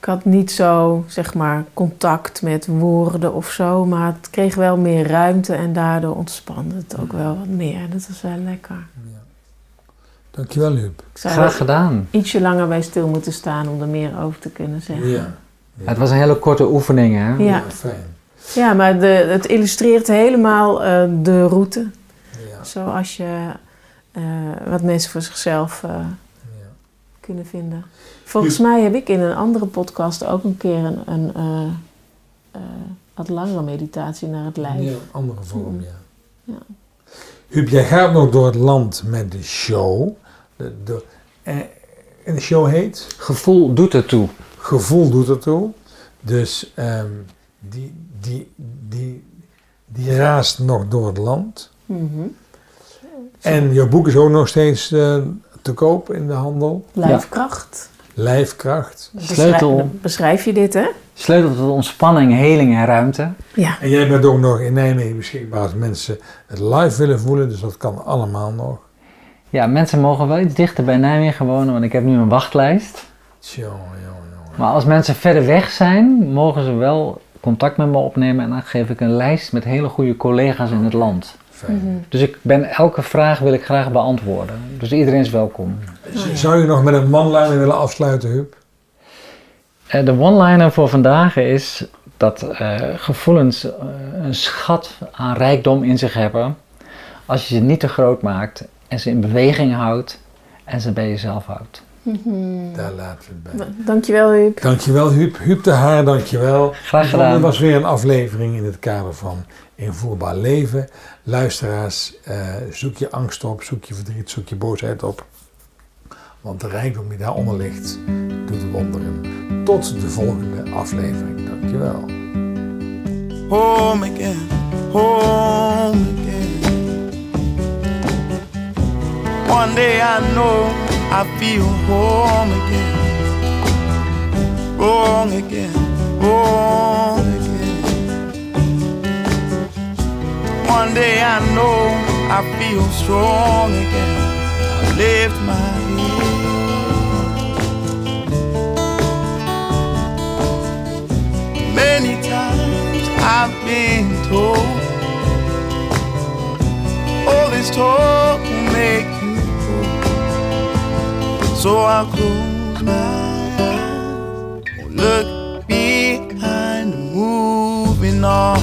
ik had niet zo, zeg maar, contact met woorden of zo, maar het kreeg wel meer ruimte en daardoor ontspande het ook wel wat meer. Dat was wel lekker. Ja. Dankjewel, Huub. Graag gedaan. Ietsje langer bij stil moeten staan om er meer over te kunnen zeggen. Ja. ja. Het was een hele korte oefening, hè? Ja, ja fijn. Ja, maar de, het illustreert helemaal uh, de route. Ja. Zoals je uh, wat mensen voor zichzelf uh, kunnen vinden. Volgens mij heb ik in een andere podcast ook een keer een, een uh, uh, wat langere meditatie naar het lijf. Ja, andere vorm, ja. ja. Huub, jij gaat nog door het land met de show. De, de, eh, en de show heet? Gevoel doet ertoe. Gevoel doet ertoe. Dus um, die, die, die, die raast nog door het land. Mm -hmm. En jouw boek is ook nog steeds uh, te koop in de handel. Lijfkracht. Lijfkracht. Sleutel. Beschrijf je dit, hè? Sleutel tot ontspanning, heling en ruimte. Ja. En jij bent ook nog in Nijmegen beschikbaar als mensen het live willen voelen, dus dat kan allemaal nog. Ja, mensen mogen wel iets dichter bij Nijmegen wonen, want ik heb nu een wachtlijst. Tjonge, jongen. Maar als mensen verder weg zijn, mogen ze wel contact met me opnemen en dan geef ik een lijst met hele goede collega's in het land. Mm -hmm. Dus ik ben, elke vraag wil ik graag beantwoorden. Dus iedereen is welkom. Zou je nog met een one-liner willen afsluiten, Huub? Uh, de one-liner voor vandaag is dat uh, gevoelens uh, een schat aan rijkdom in zich hebben. Als je ze niet te groot maakt en ze in beweging houdt en ze bij jezelf houdt. Mm -hmm. Daar laten we het bij. Dankjewel, Huub. Dankjewel, Huub. Huub de Haar, dankjewel. Graag gedaan. Dit was weer een aflevering in het kader van Invoerbaar Leven. Luisteraars, uh, zoek je angst op, zoek je verdriet, zoek je boosheid op. Want de rijkdom die daaronder ligt, doet wonderen. Tot de volgende aflevering. Dankjewel. Home again, home again. One day I know I feel home again. Wrong again, wrong again. One day I know I feel strong again. I lift my head. Many times I've been told is told will make. So I'll close my eyes, look behind, moving on,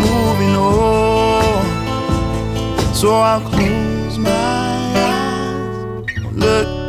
moving on. So I'll close my eyes, look